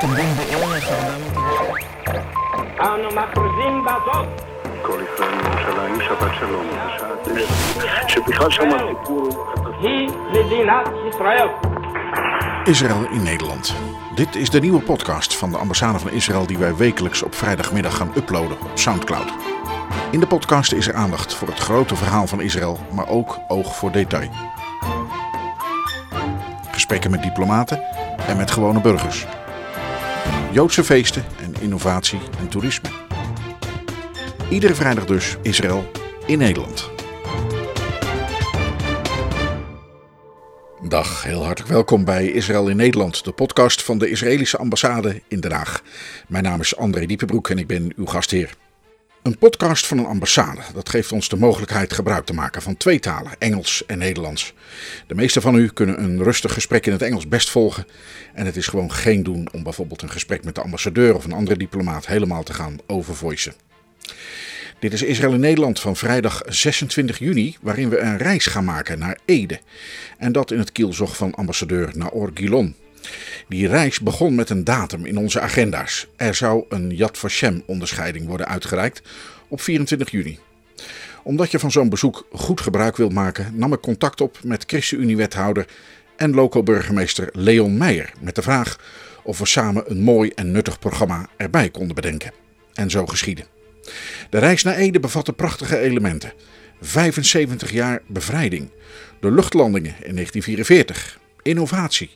תמרון בערך 400 אנו מכריזים בזאת כל ישראל מירושלים, שבת שלום, בשעה תשע, שבכלל שם הסיפור הוא היא מדינת ישראל. Israël in Nederland. Dit is de nieuwe podcast van de ambassade van Israël die wij wekelijks op vrijdagmiddag gaan uploaden op Soundcloud. In de podcast is er aandacht voor het grote verhaal van Israël, maar ook oog voor detail. Gesprekken met diplomaten en met gewone burgers. Joodse feesten en innovatie en toerisme. Iedere vrijdag dus Israël in Nederland. Dag, heel hartelijk welkom bij Israël in Nederland, de podcast van de Israëlische ambassade in Den Haag. Mijn naam is André Diepenbroek en ik ben uw gastheer. Een podcast van een ambassade, dat geeft ons de mogelijkheid gebruik te maken van twee talen, Engels en Nederlands. De meeste van u kunnen een rustig gesprek in het Engels best volgen en het is gewoon geen doen om bijvoorbeeld een gesprek met de ambassadeur of een andere diplomaat helemaal te gaan overvoicen. Dit is Israël in Nederland van vrijdag 26 juni, waarin we een reis gaan maken naar Ede. En dat in het kielzog van ambassadeur Naor Gilon. Die reis begon met een datum in onze agenda's. Er zou een Yad Vashem onderscheiding worden uitgereikt op 24 juni. Omdat je van zo'n bezoek goed gebruik wilt maken, nam ik contact op met ChristenUnie-wethouder en local burgemeester Leon Meijer met de vraag of we samen een mooi en nuttig programma erbij konden bedenken. En zo geschiedde. De reis naar Ede bevatte prachtige elementen. 75 jaar bevrijding, de luchtlandingen in 1944, innovatie,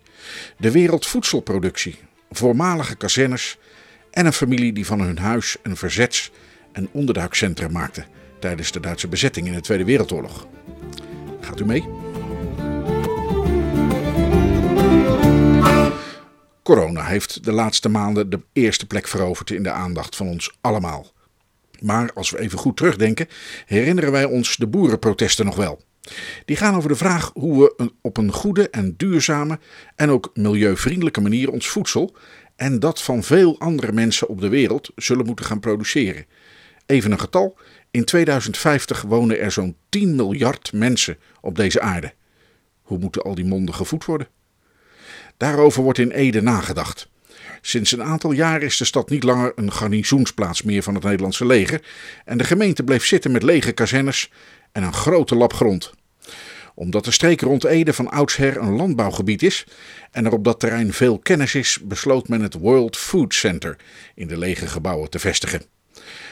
de wereldvoedselproductie, voormalige kazernes en een familie die van hun huis een verzets- en onderduikcentrum maakte tijdens de Duitse bezetting in de Tweede Wereldoorlog. Gaat u mee? Corona heeft de laatste maanden de eerste plek veroverd in de aandacht van ons allemaal. Maar als we even goed terugdenken, herinneren wij ons de boerenprotesten nog wel. Die gaan over de vraag hoe we op een goede en duurzame en ook milieuvriendelijke manier ons voedsel en dat van veel andere mensen op de wereld zullen moeten gaan produceren. Even een getal: in 2050 wonen er zo'n 10 miljard mensen op deze aarde. Hoe moeten al die monden gevoed worden? Daarover wordt in Ede nagedacht. Sinds een aantal jaar is de stad niet langer een garnizoensplaats meer van het Nederlandse leger en de gemeente bleef zitten met lege kazernes en een grote lap grond. Omdat de streek rond Ede van oudsher een landbouwgebied is en er op dat terrein veel kennis is, besloot men het World Food Center in de lege gebouwen te vestigen.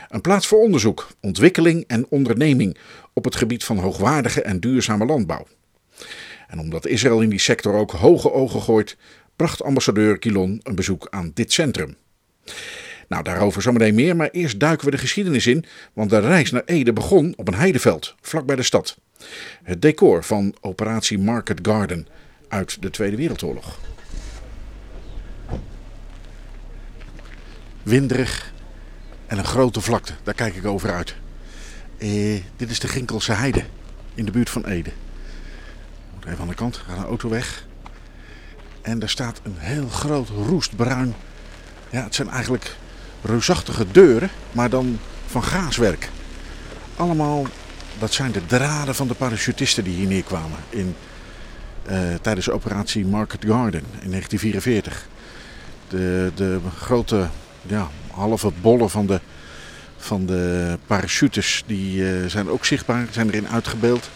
Een plaats voor onderzoek, ontwikkeling en onderneming op het gebied van hoogwaardige en duurzame landbouw. En omdat Israël in die sector ook hoge ogen gooit, bracht ambassadeur Kilon een bezoek aan dit centrum. Nou, daarover zometeen meer, maar eerst duiken we de geschiedenis in, want de reis naar Ede begon op een heideveld, vlakbij de stad. Het decor van operatie Market Garden uit de Tweede Wereldoorlog. Winderig en een grote vlakte, daar kijk ik over uit. Eh, dit is de Ginkelse Heide in de buurt van Ede. Even aan de kant, gaat een auto weg. En daar staat een heel groot roestbruin. Ja, het zijn eigenlijk reusachtige deuren, maar dan van gaaswerk. Allemaal, dat zijn de draden van de parachutisten die hier neerkwamen in, eh, tijdens de operatie Market Garden in 1944. De, de grote ja, halve bollen van de, van de parachutes die eh, zijn ook zichtbaar, zijn erin uitgebeeld.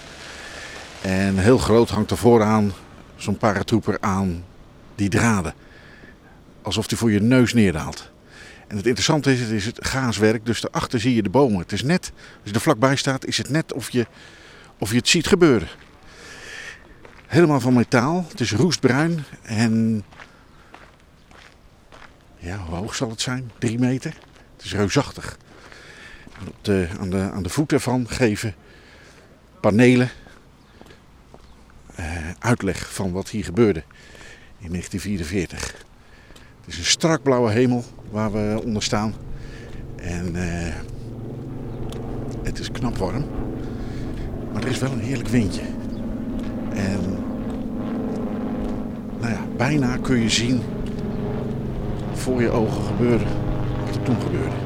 En heel groot hangt er vooraan zo'n paratrooper aan die draden. Alsof die voor je neus neerdaalt. En het interessante is, het is het gaaswerk, dus daarachter zie je de bomen. Het is net, als je er vlakbij staat, is het net of je, of je het ziet gebeuren. Helemaal van metaal, het is roestbruin en... Ja, hoe hoog zal het zijn? Drie meter? Het is reusachtig. En de, aan, de, aan de voet ervan geven panelen eh, uitleg van wat hier gebeurde in 1944. Het is een strak blauwe hemel waar we onder staan. En eh, het is knap warm. Maar er is wel een heerlijk windje. En nou ja, bijna kun je zien voor je ogen gebeuren wat er toen gebeurde.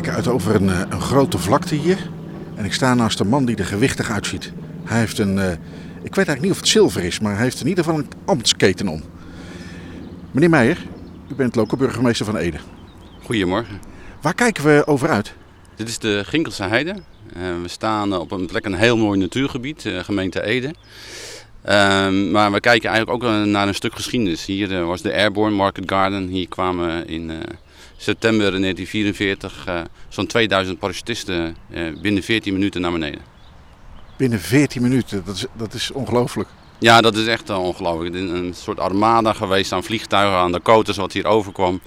kijken uit over een, eh, een grote vlakte hier. En ik sta naast een man die er gewichtig uitziet. Hij heeft een, eh, ik weet eigenlijk niet of het zilver is, maar hij heeft in ieder geval een ambtsketen om. Meneer Meijer, u bent lokale burgemeester van Ede. Goedemorgen. Waar kijken we over uit? Dit is de Ginkelse Heide. Uh, we staan op een plek, een heel mooi natuurgebied, gemeente Ede. Uh, maar we kijken eigenlijk ook naar een stuk geschiedenis. Hier was de Airborne Market Garden. Hier kwamen in september 1944 zo'n 2000 parachutisten binnen 14 minuten naar beneden. Binnen 14 minuten, dat is, dat is ongelooflijk. Ja, dat is echt ongelooflijk. Een soort armada geweest aan vliegtuigen, aan de koters wat hier overkwam.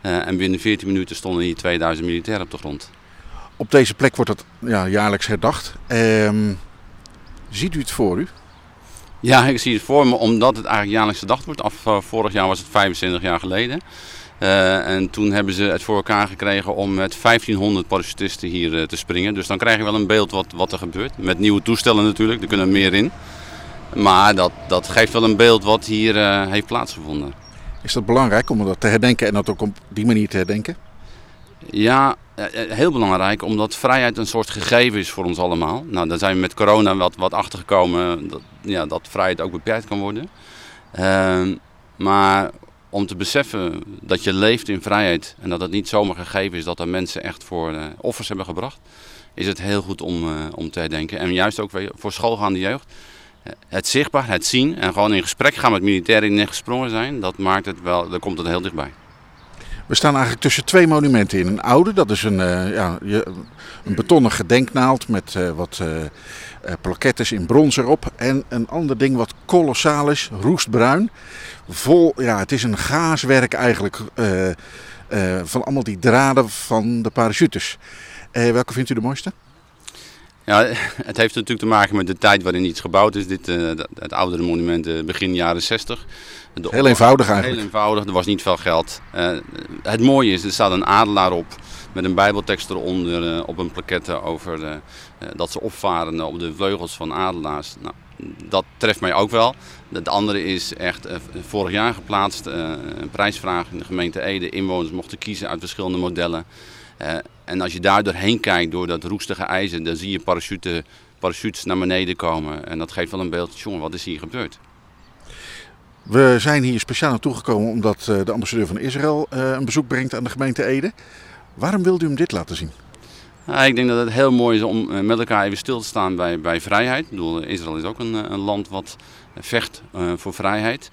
en binnen 14 minuten stonden hier 2000 militairen op de grond. Op deze plek wordt dat ja, jaarlijks herdacht. Ehm, ziet u het voor u? Ja, ik zie het voor me omdat het eigenlijk jaarlijks gedacht wordt. Af, vorig jaar was het 25 jaar geleden. Uh, en toen hebben ze het voor elkaar gekregen om met 1500 parachutisten hier uh, te springen. Dus dan krijg je wel een beeld wat, wat er gebeurt. Met nieuwe toestellen natuurlijk, er kunnen meer in. Maar dat, dat geeft wel een beeld wat hier heeft plaatsgevonden. Is dat belangrijk om dat te herdenken en dat ook op die manier te herdenken? Ja, heel belangrijk, omdat vrijheid een soort gegeven is voor ons allemaal. Nou, daar zijn we met corona wat, wat achtergekomen dat, ja, dat vrijheid ook beperkt kan worden. Uh, maar om te beseffen dat je leeft in vrijheid en dat het niet zomaar gegeven is dat er mensen echt voor uh, offers hebben gebracht, is het heel goed om, uh, om te herdenken. En juist ook voor schoolgaande jeugd. Het zichtbaar, het zien en gewoon in gesprek gaan met militairen die net gesprongen zijn, dat maakt het wel, daar komt het heel dichtbij. We staan eigenlijk tussen twee monumenten in. Een oude, dat is een, uh, ja, een betonnen gedenknaald met wat plakettes in brons erop. En een ander ding wat kolossaal is, roestbruin. Vol, ja, het is een gaaswerk eigenlijk van allemaal die draden van de parachutes. welke vindt u de mooiste? Ja, het heeft natuurlijk te maken met de tijd waarin iets gebouwd is. Dit, het oudere monument begin jaren 60. De heel eenvoudig eigenlijk. Heel eenvoudig, er was niet veel geld. Het mooie is, er staat een adelaar op met een bijbeltekst eronder uh, op een plaquette over uh, dat ze opvaren op de vleugels van adelaars. Nou, dat treft mij ook wel. Het andere is echt vorig jaar geplaatst, een prijsvraag in de gemeente Ede. Inwoners mochten kiezen uit verschillende modellen. en als je daar doorheen kijkt, door dat roestige ijzer, dan zie je parachute, parachutes naar beneden komen. En dat geeft wel een beeld, jongen, wat is hier gebeurd? We zijn hier speciaal naartoe gekomen omdat de ambassadeur van Israël een bezoek brengt aan de gemeente Ede. Waarom wilde u hem dit laten zien? Ik denk dat het heel mooi is om met elkaar even stil te staan bij, bij vrijheid. Ik bedoel, Israël is ook een, een land wat vecht uh, voor vrijheid.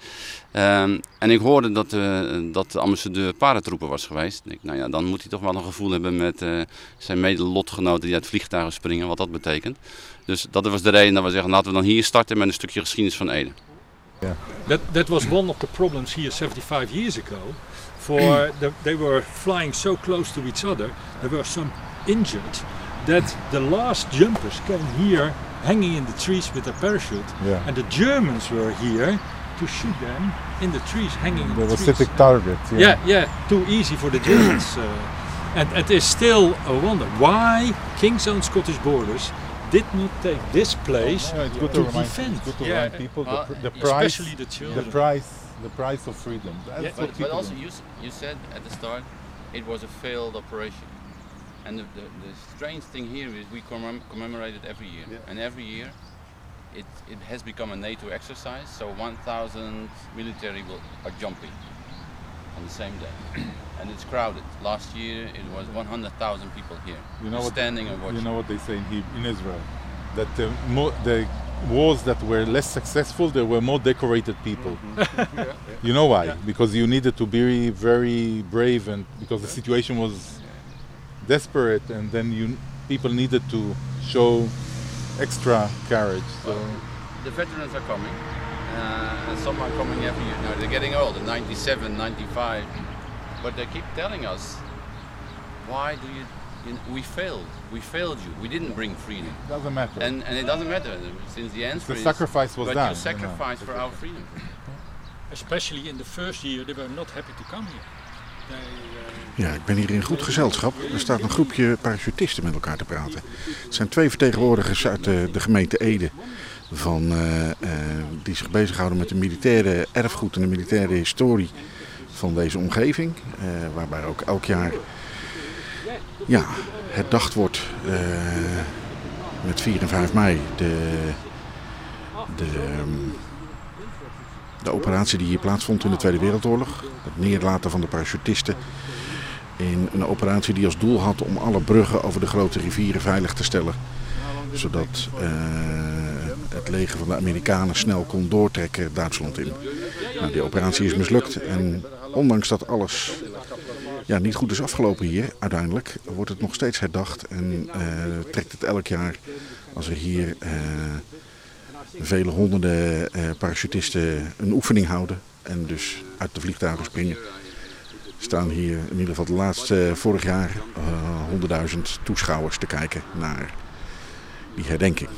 Uh, en ik hoorde dat, uh, dat de ambassadeur paratroepen was geweest. Ik, nou ja, dan moet hij toch wel een gevoel hebben met uh, zijn mede-lotgenoten die uit vliegtuigen springen, wat dat betekent. Dus dat was de reden dat we zeggen, laten we dan hier starten met een stukje geschiedenis van Ede. Yeah. That that was one of the problems here 75 years ago. For the, they were flying so close to each other, there were some injured. That the last jumpers came here, hanging in the trees with a parachute, Yeah. and the Germans were here to shoot them in the trees, hanging in They the were trees. specific target. Yeah. Yeah, yeah, too easy for the Germans. uh, and it is still a wonder why King's Own Scottish Borders did not take this place Yeah, it's good to to defend. it's good to Yeah, remind people well, the, pr- the price, especially the children. the price, the price of freedom. That's Yeah, what But, but also, you, you said at the start it was a failed operation. And the, the, the strange thing here is we commem- commemorate it every year. And every year it, it has become a NATO exercise, so 1,000 military will, are jumping on the same day. and it's crowded. Last year it was 100,000 people here You know what? standing and watching. You know what they say in, in Israel, that the, mo- the wars that were less successful, there were more decorated people. You know why? Because you needed to be very brave, and because the situation was desperate, and then you people needed to show extra courage. So the veterans are coming, uh, and some are coming every year. Now they're getting older, 97, 95, but they keep telling us, why do you, you we failed, we failed you, we didn't bring freedom. it doesn't matter. And, and it doesn't matter, since the answer the is, sacrifice was but done. you you know. sacrificed for our freedom. Especially in the first year, they were not happy to come here. Uh, Ja, ik ben hier in goed gezelschap. Er staat een groepje parachutisten met elkaar te praten. Het zijn twee vertegenwoordigers uit de, de gemeente Ede. Van, eh, eh, die zich bezighouden met de militaire erfgoed en de militaire historie van deze omgeving. eh, waarbij ook elk jaar ja, herdacht wordt eh, met 4 en 5 mei. De, de, ehm, de operatie die hier plaatsvond in de Tweede Wereldoorlog. Het neerlaten van de parachutisten in een operatie die als doel had om alle bruggen over de grote rivieren veilig te stellen. Zodat eh, het leger van de Amerikanen snel kon doortrekken Duitsland in. Nou, die operatie is mislukt en ondanks dat alles ja, niet goed is afgelopen hier, uiteindelijk wordt het nog steeds herdacht en eh, trekt het elk jaar als er hier eh, vele honderden eh, parachutisten een oefening houden en dus uit de vliegtuigen springen. Staan hier in ieder geval de laatste vorig jaar 100.000 toeschouwers te kijken naar die herdenking.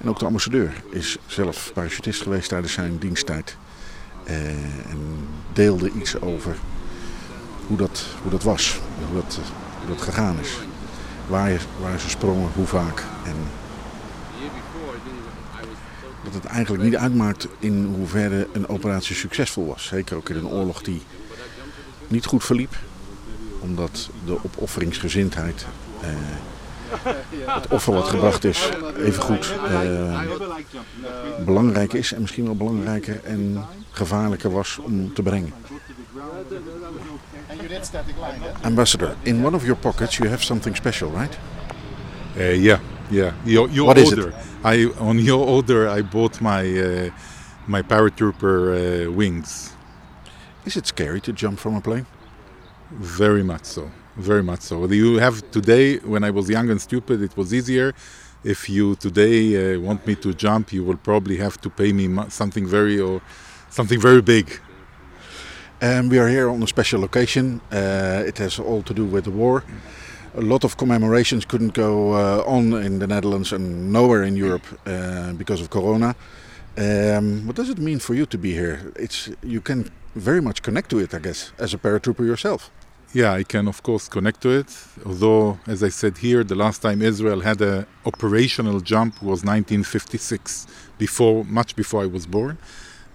En ook de ambassadeur is zelf parachutist geweest tijdens zijn diensttijd. En deelde iets over hoe dat, hoe dat was, hoe dat, dat gegaan is. Waar, waar ze sprongen, hoe vaak. En dat het eigenlijk niet uitmaakt in hoeverre een operatie succesvol was. Zeker ook in een oorlog die niet goed verliep. Omdat de opofferingsgezindheid, eh, het offer wat gebracht is, even goed eh, belangrijk is. En misschien wel belangrijker en gevaarlijker was om te brengen. Ambassador, in one of your pockets you have something special, right? Uh, yeah, yeah. Your, your What is order. it? I on your order I bought my uh, my paratrooper uh, wings. Is it scary to jump from a plane? Very much so. Very much so. You have today. When I was young and stupid, it was easier. If you today uh, want me to jump, you will probably have to pay me something very or something very big. Um, we are here on a special occasion. Uh, it has all to do with the war. A lot of commemorations couldn't go uh, on in the Netherlands and nowhere in Europe uh, because of Corona. Um, what does it mean for you to be here? It's you can very much connect to it, I guess, as a paratrooper yourself. Yeah, I can of course connect to it. Although, as I said here, the last time Israel had a operational jump was 1956, before much before I was born.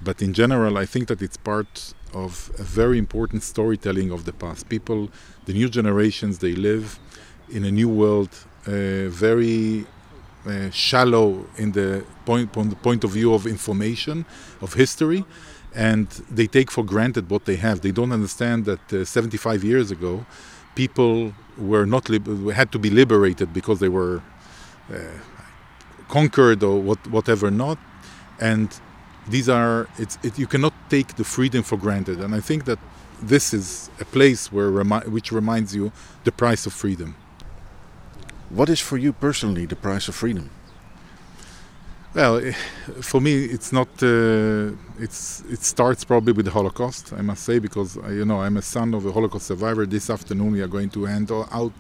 But in general, I think that it's part of a very important storytelling of the past. People, the new generations, they live in a new world, uh, very uh, shallow in the point, the point of view of information, of history, and they take for granted what they have. They don't understand that uh, 75 years ago, people were not had to be liberated because they were uh, conquered or what, whatever not, and these are it's it, you cannot take the freedom for granted. And i think that this is a place where remi- which reminds you the price of freedom. What is for you personally the price of freedom? well eh, for me it's not uh, it's it starts probably with the holocaust i must say because uh, you know i'm a son of a holocaust survivor. This afternoon we are going to hand out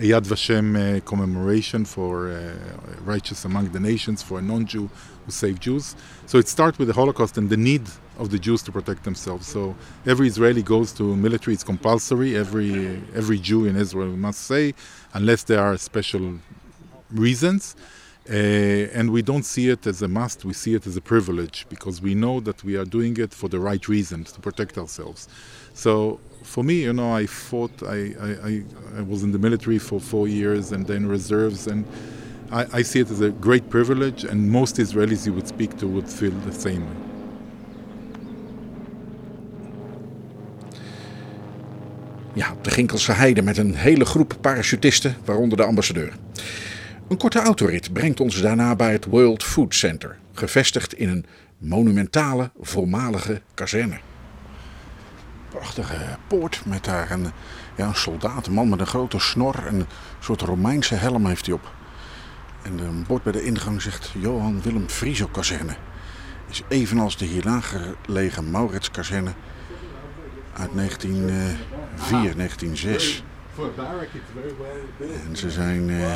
a Yad Vashem uh, commemoration for uh, righteous among the nations for a non-Jew who saved Jews. So it starts with the Holocaust and the need of the Jews to protect themselves. So every Israeli goes to military; it's compulsory. Every every Jew in Israel must say, unless there are special reasons. Uh, and we don't see it as a must; we see it as a privilege because we know that we are doing it for the right reasons to protect ourselves. So for me, you know, I fought. I, I, I, was in the military for four years and then reserves, and I, I see it as a great privilege. And most Israelis you would speak to would feel the same. Ja, op de Ginkelse Heide met een hele groep parachutisten, waaronder de ambassadeur. Een korte autorit brengt ons daarna bij het World Food Center, gevestigd in een monumentale, voormalige kazerne. Prachtige poort met daar een, ja, een soldaat, een man met een grote snor en een soort Romeinse helm heeft hij op. En een bord bij de ingang zegt Johan Willem Frieso kazerne. Is evenals de hier lager gelegen Maurits kazerne uit 1904, 1906. En ze zijn eh,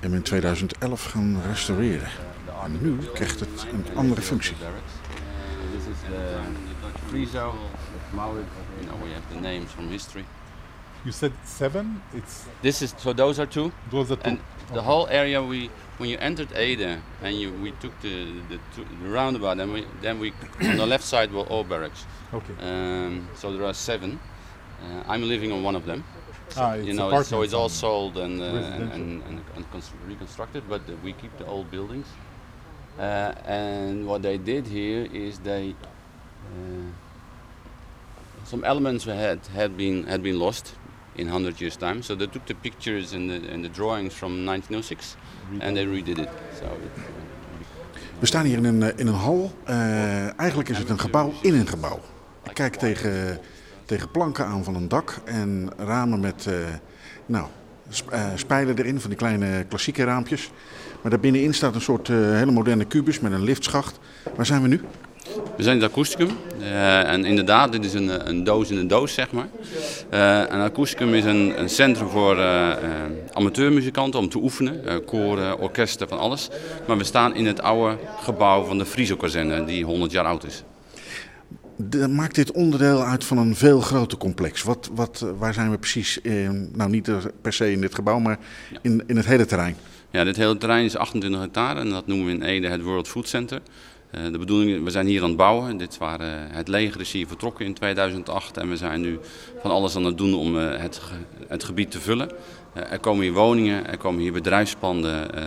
hem in 2011 gaan restaureren. En nu krijgt het een andere functie. This is the Friso, Maurits, you know, we have the names from history. You said seven. It's This is, so those are two. those are two. And the whole area we, when you entered Ede and you, we took the, the, the roundabout and we, then we, on the left side were all barracks. Okay. Um, so there are seven. Uh, I'm living on one of them. Ah, it's you know, it's- so it's all sold and, uh, and, and, and, and reconstructed, but uh, we keep the old buildings. Uh, and what they did here is they some elements had had been had been lost in 100 years time. So they took the pictures and the, and the drawings from 1906 and they redid it. It, We staan hier in een, eh, in een hal. Eh, eigenlijk is het een gebouw in een gebouw. Ik kijk tegen, tegen planken aan van een dak en ramen met eh, nou, sp- eh, spijlen erin, van die kleine klassieke raampjes. Maar daarbinnenin staat een soort eh, hele moderne kubus met een liftschacht. Waar zijn we nu? We zijn in het akoesticum. Eh, en inderdaad, dit is een, eh, een doos in een doos, zeg maar. Eh een akoesticum is een, een centrum voor amateurmuzikanten om te oefenen. koren, orkesten, van alles. Maar we staan in het oude gebouw van de Friso-kazerne, die 100 jaar oud is. De- maakt dit onderdeel uit van een veel groter complex? Wat, wat, waar zijn we precies? eh, nou, niet er- per se in dit gebouw, maar in, in het hele terrein. Ja, dit hele terrein is 28 hectare en dat noemen we in Ede het World Food Center. Eh, de bedoeling, we zijn hier aan het bouwen. Dit waren, het leger is hier vertrokken in 2008 en we zijn nu van alles aan het doen om eh, het, het gebied te vullen. Eh, er komen hier woningen, er komen hier bedrijfspanden. eh,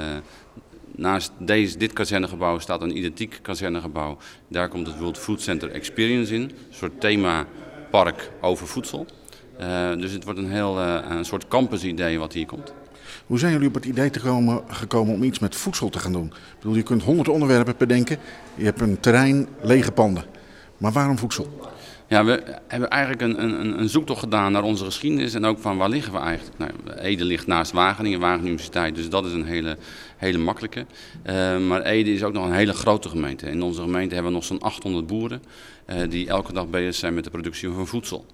naast deze, dit kazernegebouw staat een identiek kazernegebouw. Daar komt het World Food Center Experience in, een soort themapark over voedsel. Eh, dus het wordt een heel eh, een soort campus-idee wat hier komt. Hoe zijn jullie op het idee te komen, gekomen om iets met voedsel te gaan doen? Ik bedoel, je kunt honderd onderwerpen bedenken. Je hebt een terrein, lege panden. Maar waarom voedsel? Ja, we hebben eigenlijk een, een, een zoektocht gedaan naar onze geschiedenis en ook van waar liggen we eigenlijk. Nou, Ede ligt naast Wageningen, Wageningen Universiteit, dus dat is een hele, hele makkelijke. Eh, maar Ede is ook nog een hele grote gemeente. In onze gemeente hebben we nog zo'n 800 boeren eh, die elke dag bezig zijn met de productie van voedsel.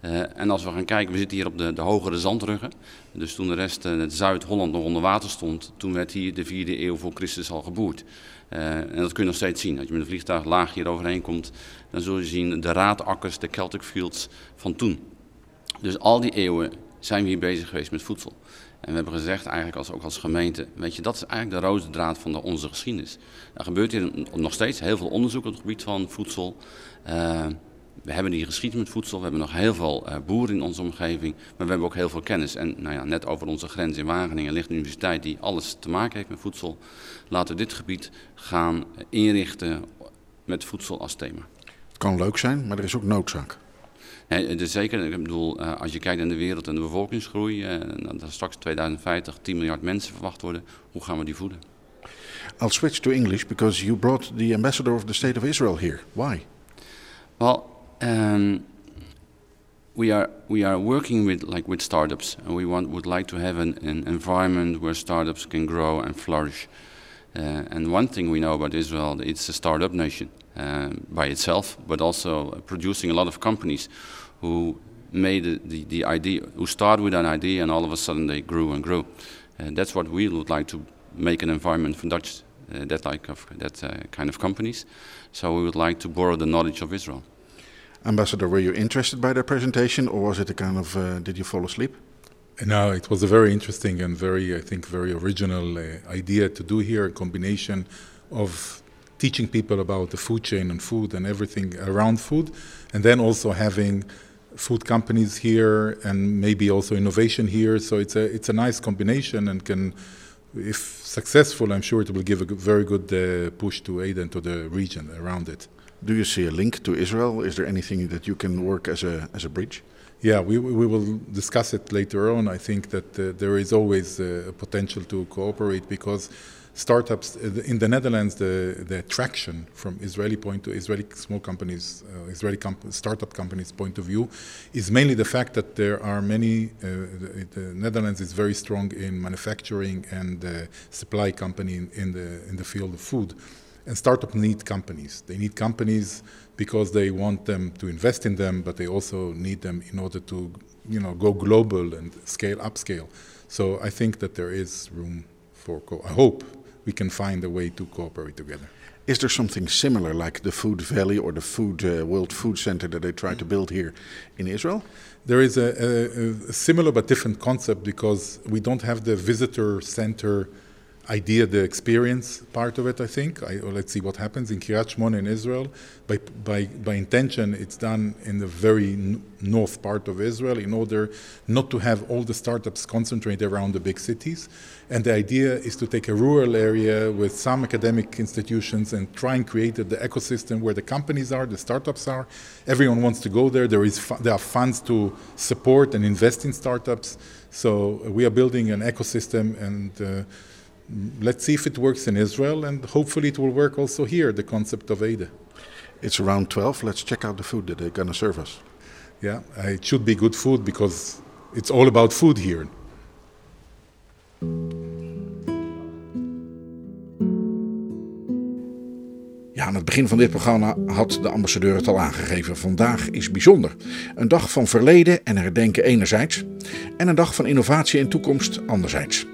Eh, en als we gaan kijken, we zitten hier op de, de hogere zandruggen. Dus toen de rest, eh, het Zuid-Holland nog onder water stond, toen werd hier de vierde eeuw voor Christus al geboerd. Eh, en dat kun je nog steeds zien. Als je met een vliegtuig laag hier overheen komt, dan zul je zien de raadakkers, de Celtic fields van toen. Dus al die eeuwen zijn we hier bezig geweest met voedsel. En we hebben gezegd, eigenlijk als, ook als gemeente, weet je, dat is eigenlijk de rode draad van de, onze geschiedenis. Er gebeurt hier nog steeds heel veel onderzoek op het gebied van voedsel. We hebben die geschiedenis met voedsel, we hebben nog heel veel eh, boeren in onze omgeving, maar we hebben ook heel veel kennis. En nou ja, net over onze grens in Wageningen ligt een universiteit die alles te maken heeft met voedsel. Laten we dit gebied gaan eh, inrichten met voedsel als thema. Het kan leuk zijn, maar er is ook noodzaak. Nee, is zeker, ik bedoel, eh, als je kijkt naar de wereld en de bevolkingsgroei, eh, dat er straks 2050 10 miljard mensen verwacht worden, hoe gaan we die voeden? I'll switch to English because you brought the ambassador of the State of Israel here. Why? Well, um, we are we are working with like with startups, and we want would like to have an, an environment where startups can grow and flourish. Uh, and one thing we know about Israel, it's a startup nation uh, by itself, but also producing a lot of companies who made the, the, the idea, who started with an idea, and all of a sudden they grew and grew. Uh, that's what we would like to make an environment for Dutch, uh, that like of that uh, kind of companies. So we would like to borrow the knowledge of Israel. Ambassador, were you interested by their presentation or was it a kind of, uh, did you fall asleep? No, it was a very interesting and very, I think, very original uh, idea to do here a combination of teaching people about the food chain and food and everything around food, and then also having food companies here and maybe also innovation here. So it's a it's a nice combination and can, if successful, I'm sure it will give a very good uh, push to aid and to the region around it. Do you see a link to Israel? Is there anything that you can work as a, as a bridge? Yeah, we, we will discuss it later on. I think that uh, there is always uh, a potential to cooperate because startups uh, in the Netherlands, the, the attraction from Israeli point to Israeli small companies, uh, Israeli comp- startup companies' point of view, is mainly the fact that there are many. Uh, the, the Netherlands is very strong in manufacturing and uh, supply company in, in the in the field of food, and startups need companies. They need companies because they want them to invest in them, but they also need them in order to, you know, go global and scale upscale. So I think that there is room for. Co- I hope we can find a way to cooperate together. Is there something similar like the Food Valley or the Food uh, World Food Center that they try to build here in Israel? There is a, a, a similar but different concept because we don't have the visitor center idea, the experience part of it. I think. I, let's see what happens in Kiryat Shmona in Israel. By by by intention, it's done in the very n- north part of Israel in order not to have all the startups concentrated around the big cities. And the idea is to take a rural area with some academic institutions and try and create the ecosystem where the companies are, the startups are. Everyone wants to go there. There is fu- there are funds to support and invest in startups. So we are building an ecosystem and. Uh, let's see if it works in Israel, and hopefully it will work also here. The concept of Ada. It's around 12. Let's check out the food that they're going to serve us. Yeah, uh, it should be good food because it's all about food here. Ja, aan het begin van dit programma had de ambassadeur het al aangegeven. Vandaag is bijzonder. Een dag van verleden en herdenken enerzijds. En een dag van innovatie en toekomst anderzijds.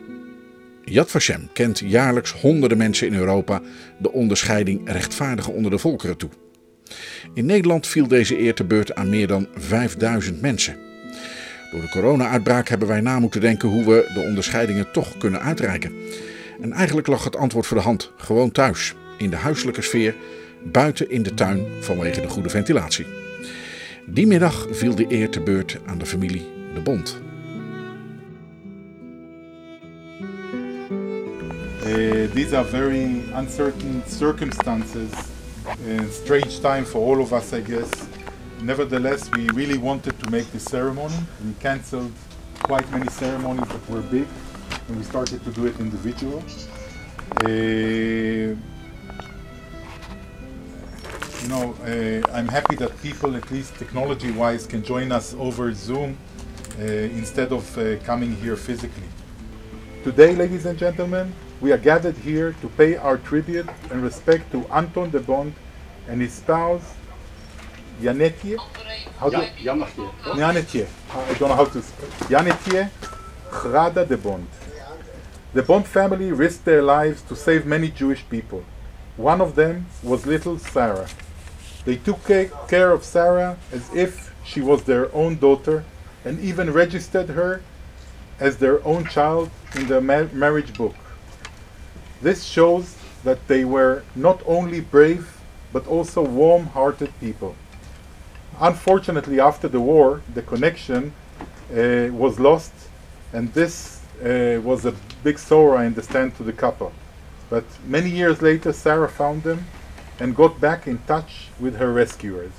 Yad kent jaarlijks honderden mensen in Europa de onderscheiding rechtvaardige onder de volkeren toe. In Nederland viel deze eer te beurt aan meer dan 5000 mensen. Door de corona-uitbraak hebben wij na moeten denken hoe we de onderscheidingen toch kunnen uitreiken. En eigenlijk lag het antwoord voor de hand, gewoon thuis, in de huiselijke sfeer, buiten in de tuin vanwege de goede ventilatie. Die middag viel de eer te beurt aan de familie De Bond. These are very uncertain circumstances, and strange time for all of us, I guess. Nevertheless, we really wanted to make this ceremony. We cancelled quite many ceremonies that were big, and we started to do it individual. Uh, you know, uh, I'm happy that people, at least technology-wise, can join us over Zoom uh, instead of uh, coming here physically. Today, ladies and gentlemen, we are gathered here to pay our tribute and respect to Anton de Bond and his spouse, Janetje. How do Janetje. I don't know how to speak. Janetje Grada de Bond. The Bond family risked their lives to save many Jewish people. One of them was little Sarah. They took care of Sarah as if she was their own daughter and even registered her as their own child in the ma- marriage book. This shows that they were not only brave but also warm hearted people. Unfortunately, after the war, the connection uh, was lost, and this uh, was a big sorrow, I understand, to the couple. But many years later, Sarah found them and got back in touch with her rescuers.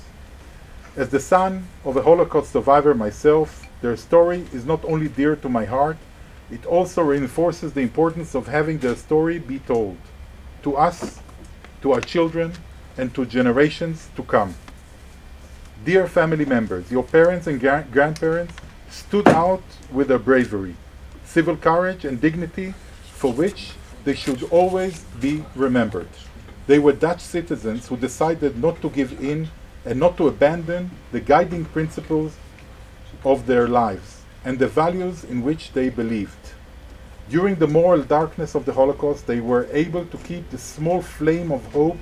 As the son of a Holocaust survivor myself, their story is not only dear to my heart, it also reinforces the importance of having their story be told to us, to our children, and to generations to come. Dear family members, your parents and gra- grandparents stood out with their bravery, civil courage, and dignity for which they should always be remembered. They were Dutch citizens who decided not to give in and not to abandon the guiding principles of their lives and the values in which they believed. During the moral darkness of the Holocaust, they were able to keep the small flame of hope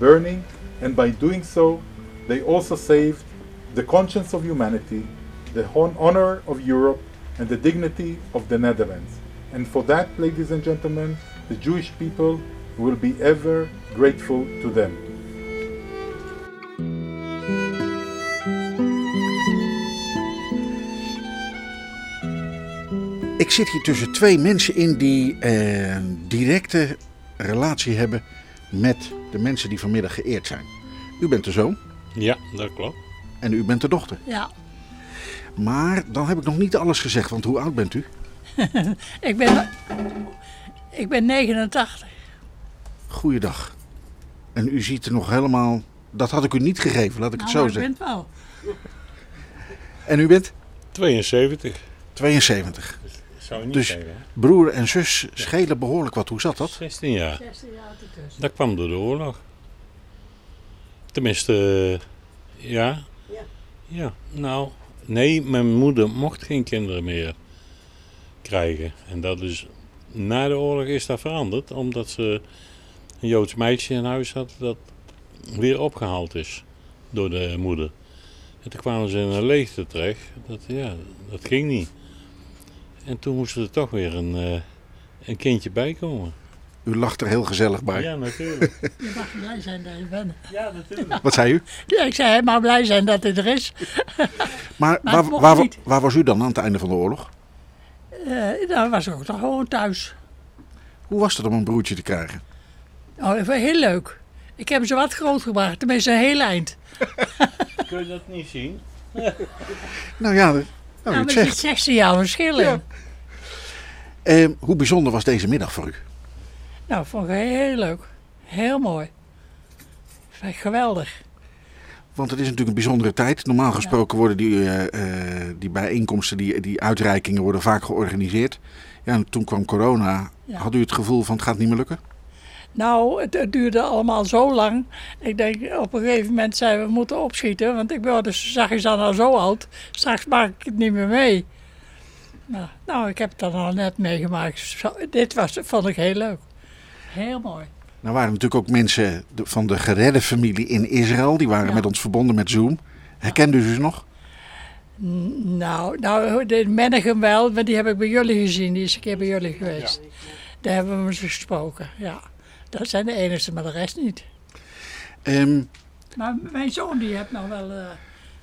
burning, and by doing so, they also saved the conscience of humanity, the hon- honor of Europe, and the dignity of the Netherlands. And for that, ladies and gentlemen, the Jewish people will be ever grateful to them. Ik zit hier tussen twee mensen in die eh, een directe relatie hebben met de mensen die vanmiddag geëerd zijn. U bent de zoon Ja, dat klopt. en u bent de dochter. Ja, Maar dan heb ik nog niet alles gezegd, want hoe oud bent u? ik ben, ik ben 89. Goeiedag. En u ziet er nog helemaal... Dat had ik u niet gegeven, laat ik het Nou, zo maar ik zeggen. ben het wel. En u bent? 72. 72. Zou je niet Dus- zeggen. Broer en zus schelen behoorlijk wat. Hoe zat dat? 16 jaar. 16 jaar ertussen. Dat kwam door de oorlog. Tenminste, eh, ja. Ja. Ja, nou, nee, mijn moeder mocht geen kinderen meer krijgen. En dat is, na de oorlog is dat veranderd, omdat ze een Joods meisje in huis had dat weer opgehaald is door de moeder. En toen kwamen ze in een leegte terecht. Dat, ja, dat ging niet. En toen moest er toch weer een, eh, een kindje bij komen. U lacht er heel gezellig bij. Ja, natuurlijk. Je mag blij zijn dat je bent. Ja, natuurlijk. Wat zei u? Ja, ik zei, hij mag blij zijn dat hij er is. Maar, Maar waar, waar, waar was u dan aan het einde van de oorlog? Eh dan was ik ook toch gewoon thuis. Hoe was het om een broertje te krijgen? Oh, heel leuk. Ik heb ze wat grootgebracht, tenminste een heel eind. Kun je dat niet zien? Nou ja, nou, Nou, het zit zegt. 16 jaar verschil in. Hoe bijzonder was deze middag voor u? Nou, vond ik heel leuk. Heel mooi. Geweldig. Want het is natuurlijk een bijzondere tijd. Normaal gesproken worden die, eh, eh, die bijeenkomsten, die, die uitreikingen worden vaak georganiseerd. Ja, en toen kwam corona. Ja. Had u het gevoel van het gaat niet meer lukken? Nou, het, het duurde allemaal zo lang. Ik denk op een gegeven moment zijn we moeten opschieten. Want ik word dus, zag je dan al zo oud. Straks maak ik het niet meer mee. Nou, nou ik heb het dan al net meegemaakt. Zo, dit was, vond ik heel leuk. Heel mooi. Nou waren natuurlijk ook mensen van de geredde familie in Israël. Die waren Ja. met ons verbonden met Zoom. Herkende u ze nog? Nou, nou de Mennegem wel, maar die heb ik bij jullie gezien. Die is een keer bij jullie geweest. Daar hebben we eens gesproken, ja. Dat zijn de enigste, maar de rest niet. Ehm, Maar mijn zoon die heeft nog wel eh,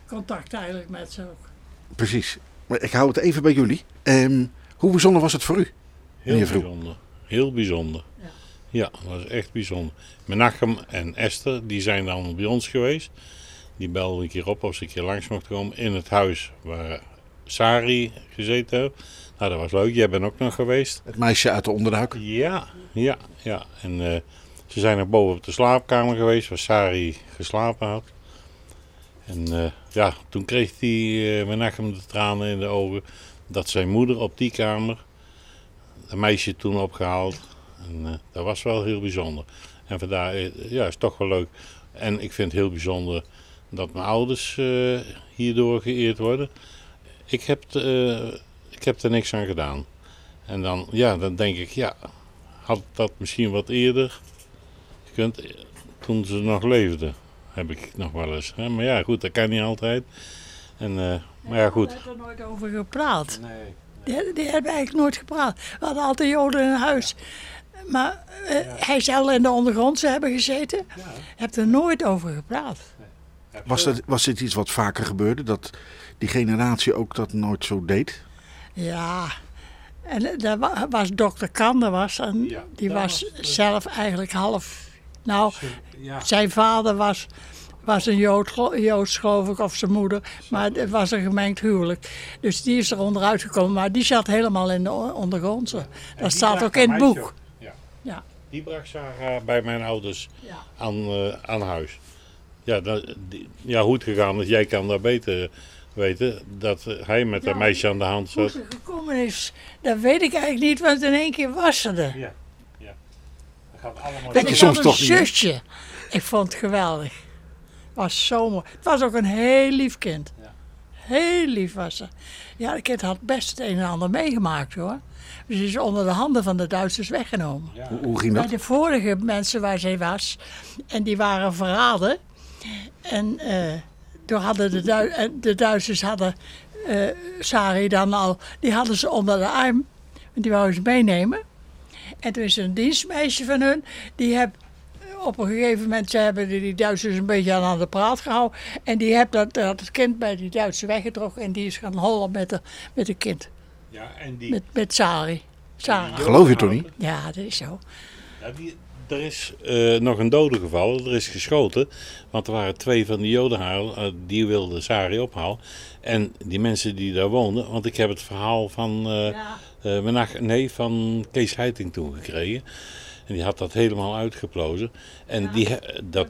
contact eigenlijk met ze ook. precies. Maar ik hou het even bij jullie. Ehm, hoe bijzonder was het voor u? Heel bijzonder. Heel bijzonder. Ja. Ja, dat was echt bijzonder. Menachem en Esther, die zijn dan bij ons geweest. Die belden een keer op of ze een keer langs mochten komen in het huis waar Sari gezeten heeft. Nou, dat was leuk. Jij bent ook nog geweest. Het meisje uit de onderduik. Ja, ja, ja. En eh, ze zijn nog boven op de slaapkamer geweest waar Sari geslapen had. En eh, ja, toen kreeg die eh Menachem de tranen in de ogen dat zijn moeder op die kamer een meisje toen opgehaald. En eh, dat was wel heel bijzonder. En vandaar, ja, is toch wel leuk. En ik vind het heel bijzonder dat mijn ouders hierdoor geëerd worden. Ik heb, t- ik heb er niks aan gedaan. En dan, ja, dan denk ik, ja, had dat misschien wat eerder gekund, eh, toen ze nog leefden, heb ik nog wel eens. Hè? Maar ja, goed, dat kan niet altijd. En, eh, maar ja, goed. We hebben er nooit over gepraat. Nee. Die, die hebben eigenlijk nooit gepraat. We hadden altijd Joden in huis. Maar eh, hij zal in de ondergrondse hebben gezeten. Heb er nooit over gepraat. Was, dat, was dit iets wat vaker gebeurde? Dat die generatie ook dat nooit zo deed? Ja, en eh, daar wa- was dokter Kander was. En Ja, die was was- zelf eigenlijk half... Nou, Ja. zijn vader was, was een Jood, Joods, geloof ik, of zijn moeder. Maar het was een gemengd huwelijk. Dus die is er onderuit gekomen. Maar die zat helemaal in de ondergrondse. Dat staat ook in het boek. Ja. Ja. Die bracht Sarah bij mijn ouders aan, eh, aan huis. Ja, dat, die- ja, hoe het gegaan is, jij kan dat beter weten. Dat hij met Ja, een meisje aan de hand Hoe zat. ze gekomen is, dat weet ik eigenlijk niet, want in één keer was ze er. Ja, ja. Dat gaat allemaal je soms een toch niet, hè? zusje. Ik vond het geweldig. Was zo mooi. Het was ook een heel lief kind. Heel lief was ze. Ja, het kind had best het een en ander meegemaakt hoor. Dus ze is onder de handen van de Duitsers weggenomen. Hoe, hoe ging Bij dat? de vorige mensen waar zij was. En die waren verraden. En eh, toen hadden de, eh, de Duitsers hadden eh Sari dan al, die hadden ze onder de arm. Want die wouden ze meenemen. En toen is er een dienstmeisje van hun, die heb op een gegeven moment, ze hebben die Duitsers een beetje aan de praat gehouden. En die heeft dat, dat het kind bij die Duitsers weggetrokken en die is gaan hollen met, de, met het kind. Ja, en die, Met, met Sari. Sarah. Geloof je toch niet? Ja, dat is zo. Ja, die, er is eh, nog een dode gevallen, er is geschoten. Want er waren twee van die jodenhalen, eh, die wilden Sari ophalen. En die mensen die daar woonden, want ik heb het verhaal van, Ja. Menach- nee, van Kees Heiting toen gekregen. En die had dat helemaal uitgeplozen. En die, dat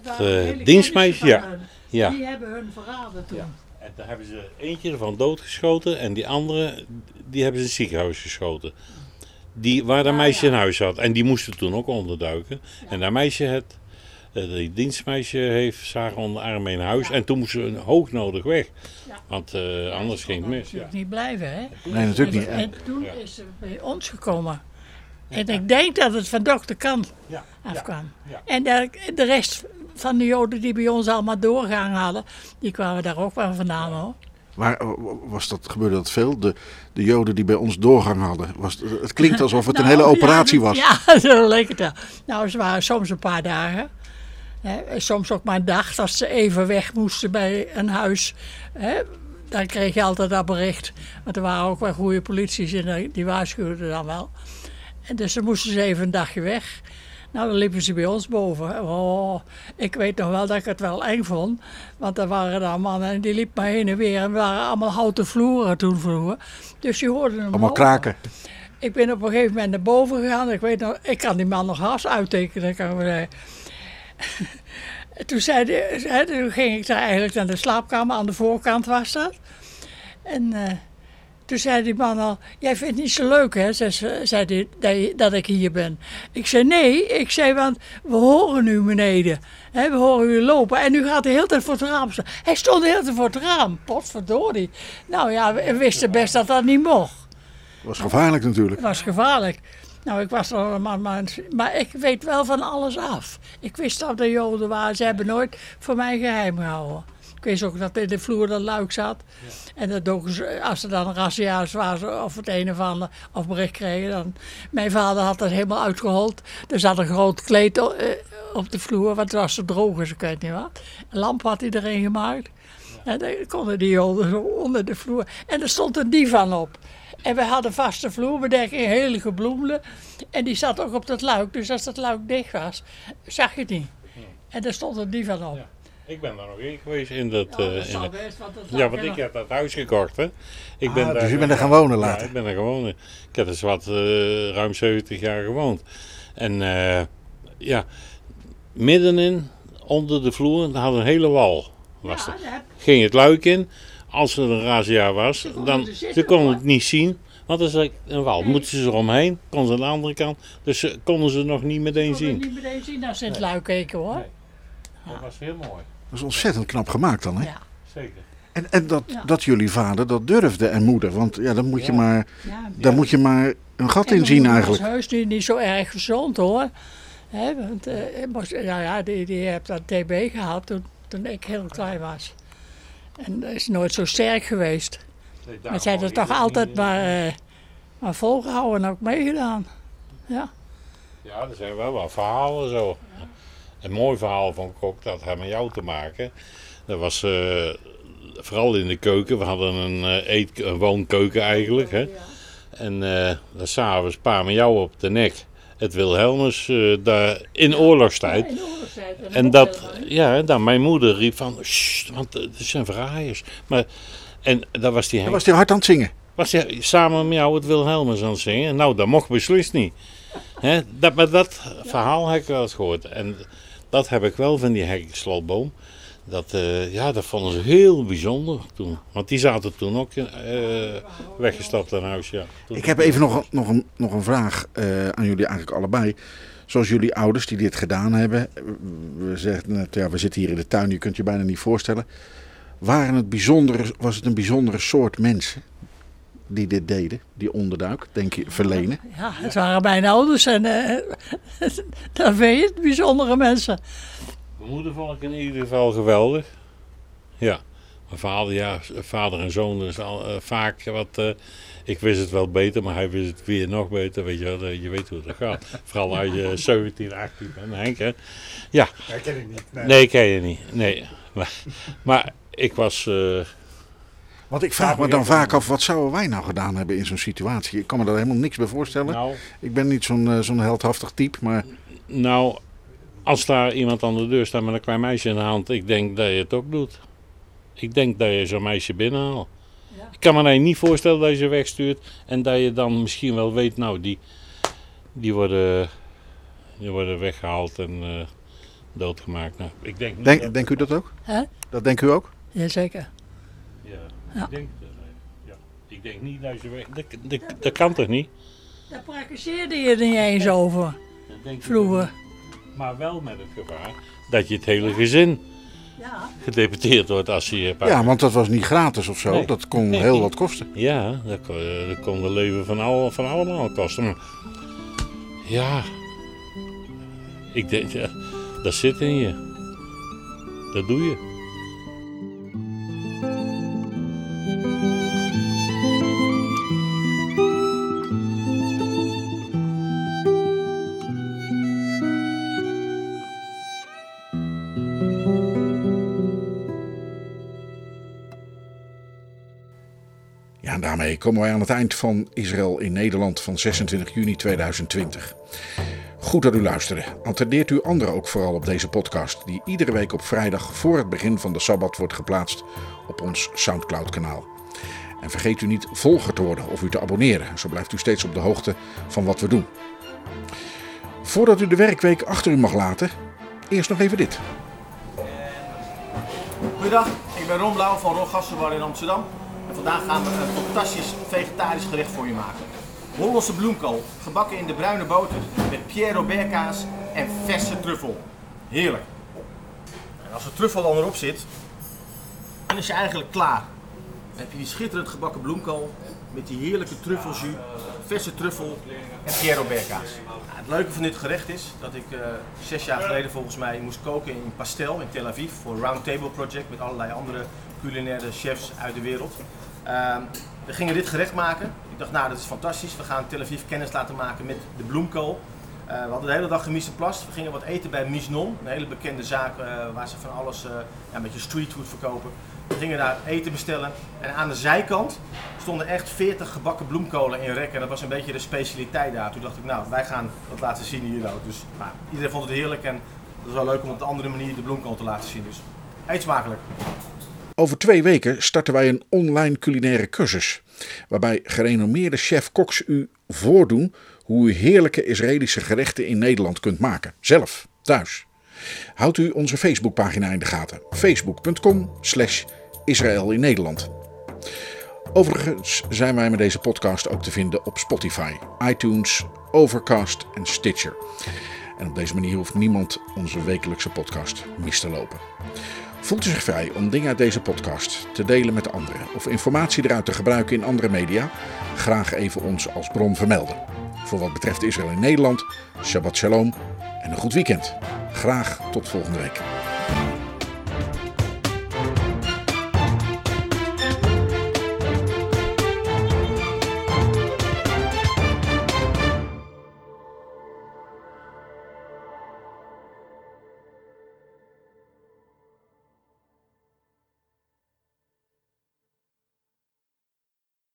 dienstmeisje, ja, van hun. ja. Die hebben hun verraden toen. En daar hebben ze eentje ervan doodgeschoten en die andere, die hebben ze in het ziekenhuis geschoten. Die, waar dat meisje in huis zat. En die moesten toen ook onderduiken. En dat meisje, het, eh, die dienstmeisje, heeft Sarah onder de arm mee naar huis. En toen moesten ze hoognodig weg. Ja. Want eh, anders ging het mis. Ja. niet blijven, hè? Nee, natuurlijk niet. En, En- en toen Ja. is ze bij ons gekomen. En ik denk dat het van dokter Kan Ja. afkwam. Ja. En de, de rest van de Joden die bij ons allemaal doorgang hadden, die kwamen daar ook wel vandaan hoor. Waar eh, was dat, gebeurde dat veel? De, de Joden die bij ons doorgang hadden. Was, het klinkt alsof het een hele Nou, operatie ja, was. Ja, zo leek het wel. Nou, ze waren soms een paar dagen. Hè, soms ook maar een dag als ze even weg moesten bij een huis. Hè, dan kreeg je altijd dat bericht. Want er waren ook wel goede polities en die- die waarschuwden dan wel. En dus dan moesten ze even een dagje weg. Nou, dan liepen ze bij ons boven. Oh, ik weet nog wel dat ik het wel eng vond. Want er waren daar mannen en die liepen maar heen en weer. En we waren allemaal houten vloeren toen vroeger. Dus je hoorde hem Allemaal kraken. Ik ben op een gegeven moment naar boven gegaan. Ik weet nog, ik kan die man nog haast uittekenen, kan ik maar zeggen. toen, zei die- toen ging ik daar eigenlijk naar de slaapkamer, aan de voorkant was dat. En eh, toen zei die man al, jij vindt het niet zo leuk hè, zei, ze- zei die, dat, ik hier ben. Ik zei nee, ik zei want we horen u beneden. Hè, we horen u lopen en u gaat de hele tijd voor het raam staan. Hij stond de hele tijd voor het raam, potverdorie. Nou ja, we wisten best dat dat niet mocht. was gevaarlijk natuurlijk. Het was gevaarlijk. Nou, ik was er allemaal, maar, maar ik weet wel van alles af. Ik wist dat de Joden waren. Ze hebben nooit voor mij geheim gehouden. Ik wist ook dat in de vloer dat luik zat. En dat ook, ze- als er dan razzia's waren of het een of ander of bericht kregen. Dan, mijn vader had dat helemaal uitgehold. Er zat een groot kleed eh, op de vloer, want het was zo droog als ik weet niet wat. Een lamp had hij erin gemaakt. En dan konden die zo onder de vloer. En er stond een divan op. En we hadden vaste vloerbedekking, hele gebloemde. En die zat ook op dat luik. Dus als dat luik dicht was, zag je het niet. En daar stond een divan op. Ik ben daar nog in geweest in dat... Ja, eh, dat in dat- best, want dat ja, want er ik nog- heb dat huis gekocht, hè. Ik Ah, dus je bent er gaan wonen Ja, later? ik ben er gaan wonen. Ik heb dus wat eh, ruim 70 jaar gewoond. En eh, ja, middenin, onder de vloer, daar had een hele wal. Was er. Ja, Ging het luik in. Als er een razzia was, konden dan er zitten, ze konden hoor. het niet zien. Want er is een wal. Moeten ze eromheen, kon ze aan de andere kant. Dus ze konden ze nog niet meteen je zien. niet meteen zien als ze in het luik keken hoor. Nee. Dat was heel mooi. Dat is ontzettend knap gemaakt dan, hè? Ja. Zeker. En, en dat, Ja. dat jullie vader dat durfde en moeder. Want ja, dan moet je maar, Ja, daar moet je maar een gat En in zien eigenlijk. was heus nu niet zo erg gezond hoor. Hè, want eh, moest- ja, ja, die, die heeft dat TB gehad toen, toen ik heel klein was. En is nooit zo sterk geweest. Maar zij heeft het toch altijd maar, eh, maar volgehouden en ook meegedaan. Ja. Ja, er zijn wel wat verhalen zo. Een mooi verhaal vond ik ook, dat had met jou te maken. Dat was eh, vooral in de keuken. We hadden een, eh, eet, een woonkeuken eigenlijk. Hè? En eh dan s'avonds pa met jou op de nek. Het Wilhelmus eh, daar in oorlogstijd. In de oorlogstijd. En dat, ja, dan mijn moeder riep van, "Sst, want het zijn verraaiers. Maar, en dat was die Henk was hij hard aan het zingen. was hij samen met jou het Wilhelmus aan het zingen. Nou, dat mocht beslist niet. Hè, dat, maar dat verhaal heb ik wel eens gehoord. En dat heb ik wel van die hekslotboom. Dat, eh, ja, dat vonden ze heel bijzonder toen. Want die zaten toen ook eh, weggestapt aan huis. Ja. Ik heb even nog, nog, een, nog een vraag eh, aan jullie eigenlijk allebei. Zoals jullie ouders die dit gedaan hebben. We zeggen ja, we zitten hier in de tuin, je kunt je bijna niet voorstellen. Waren het bijzondere, was het een bijzondere soort mensen die dit deden? Die onderduik, denk je, verlenen? Ja, het waren mijn ouders en eh daar weet je het, bijzondere mensen. Mijn moeder vond ik in ieder geval geweldig. Ja. Mijn vader, ja, vader en zoon is al, eh, vaak wat. eh, ik wist het wel beter, maar hij wist het weer nog beter. Weet je, wel, eh, je weet hoe het gaat. Vooral als je 17, 18 bent, Henk. Hè? Ja. Dat ken ik niet. Nee. Nee, ken je niet. Nee. Maar, maar ik was. Want ik vraag me dan vaak af, wat zouden wij nou gedaan hebben in zo'n situatie? Ik kan me daar helemaal niks bij voorstellen. nou, Ik ben niet zo'n eh, zo'n heldhaftig type, maar nou, als daar iemand aan de deur staat met een klein meisje in de hand, ik denk dat je het ook doet. Ik denk dat je zo'n meisje binnenhaalt. Ik kan me niet voorstellen dat je ze wegstuurt en dat je dan misschien wel weet, nou, die, die, worden, die worden weggehaald en eh, doodgemaakt. Nou, ik denk dat- denk, denkt u dat ook? Hè? Dat denkt u ook? Jazeker. Ja, Ja. Ik, denk, dat, eh, ja. ik denk niet dat je weg... Dat, dat, dat kan toch niet? Daar praktiseerde je er niet eens over, vroeger. Maar wel met het gevaar dat je het hele gezin Ja. gedeputeerd wordt als je Ja, want dat was niet gratis of zo. Nee. Dat kon Nee. heel wat kosten. Ja, dat kon, eh, dat kon de leven van, al, van allemaal kosten. Maar ja, ik denk, ja, dat zit in je. Dat doe je. Daarmee komen wij aan het eind van Israël in Nederland van 26 juni 2020. Goed dat u luisterde. Attendeert u anderen ook vooral op deze podcast, die iedere week op vrijdag voor het begin van de Sabbat wordt geplaatst op ons Soundcloud-kanaal. En vergeet u niet volger te worden of u te abonneren, zo blijft u steeds op de hoogte van wat we doen. Voordat u de werkweek achter u mag laten, eerst nog even dit. Goedendag, ik ben Ron Blauw van Ron Gassenbar in Amsterdam. Vandaag gaan we een fantastisch vegetarisch gerecht voor je maken. Hollandse bloemkool, gebakken in de bruine boter met Pierre Robert kaas en verse truffel. Heerlijk. En als de truffel dan erop zit, dan is je eigenlijk klaar. Dan heb je die schitterend gebakken bloemkool met die heerlijke truffeljus, verse truffel en Pierre Robert kaas. Nou, het leuke van dit gerecht is dat ik eh, zes jaar geleden volgens mij moest koken in Pastel in Tel Aviv voor Round Table Project met allerlei andere culinaire chefs uit de wereld. Ehm, we gingen dit gerecht maken. Ik dacht, nou dat is fantastisch. We gaan Tel Aviv kennis laten maken met de bloemkool. Eh, we hadden de hele dag gemiste plast. We gingen wat eten bij Misnon, een hele bekende zaak eh, waar ze van alles, uh, ja, een beetje streetfood verkopen. We gingen daar eten bestellen en aan de zijkant stonden echt 40 gebakken bloemkolen in rekken. En dat was een beetje de specialiteit daar. Toen dacht ik, nou, wij gaan dat laten zien hier ook. Dus iedereen vond het heerlijk en het was wel leuk om op een andere manier de bloemkool te laten zien. Dus eet smakelijk. Over twee weken starten wij een online culinaire cursus. Waarbij gerenommeerde chef-koks u voordoen hoe u heerlijke Israëlische gerechten in Nederland kunt maken. Zelf, thuis. Houdt u onze Facebookpagina in de gaten. Facebook.com slash Israël in Nederland. Overigens zijn wij met deze podcast ook te vinden op Spotify, iTunes, Overcast en Stitcher. En op deze manier hoeft niemand onze wekelijkse podcast mis te lopen. Voelt u zich vrij om dingen uit deze podcast te delen met anderen of informatie eruit te gebruiken in andere media? Graag even ons als bron vermelden. Voor wat betreft Israël in Nederland, Shabbat Shalom en een goed weekend. Graag tot volgende week.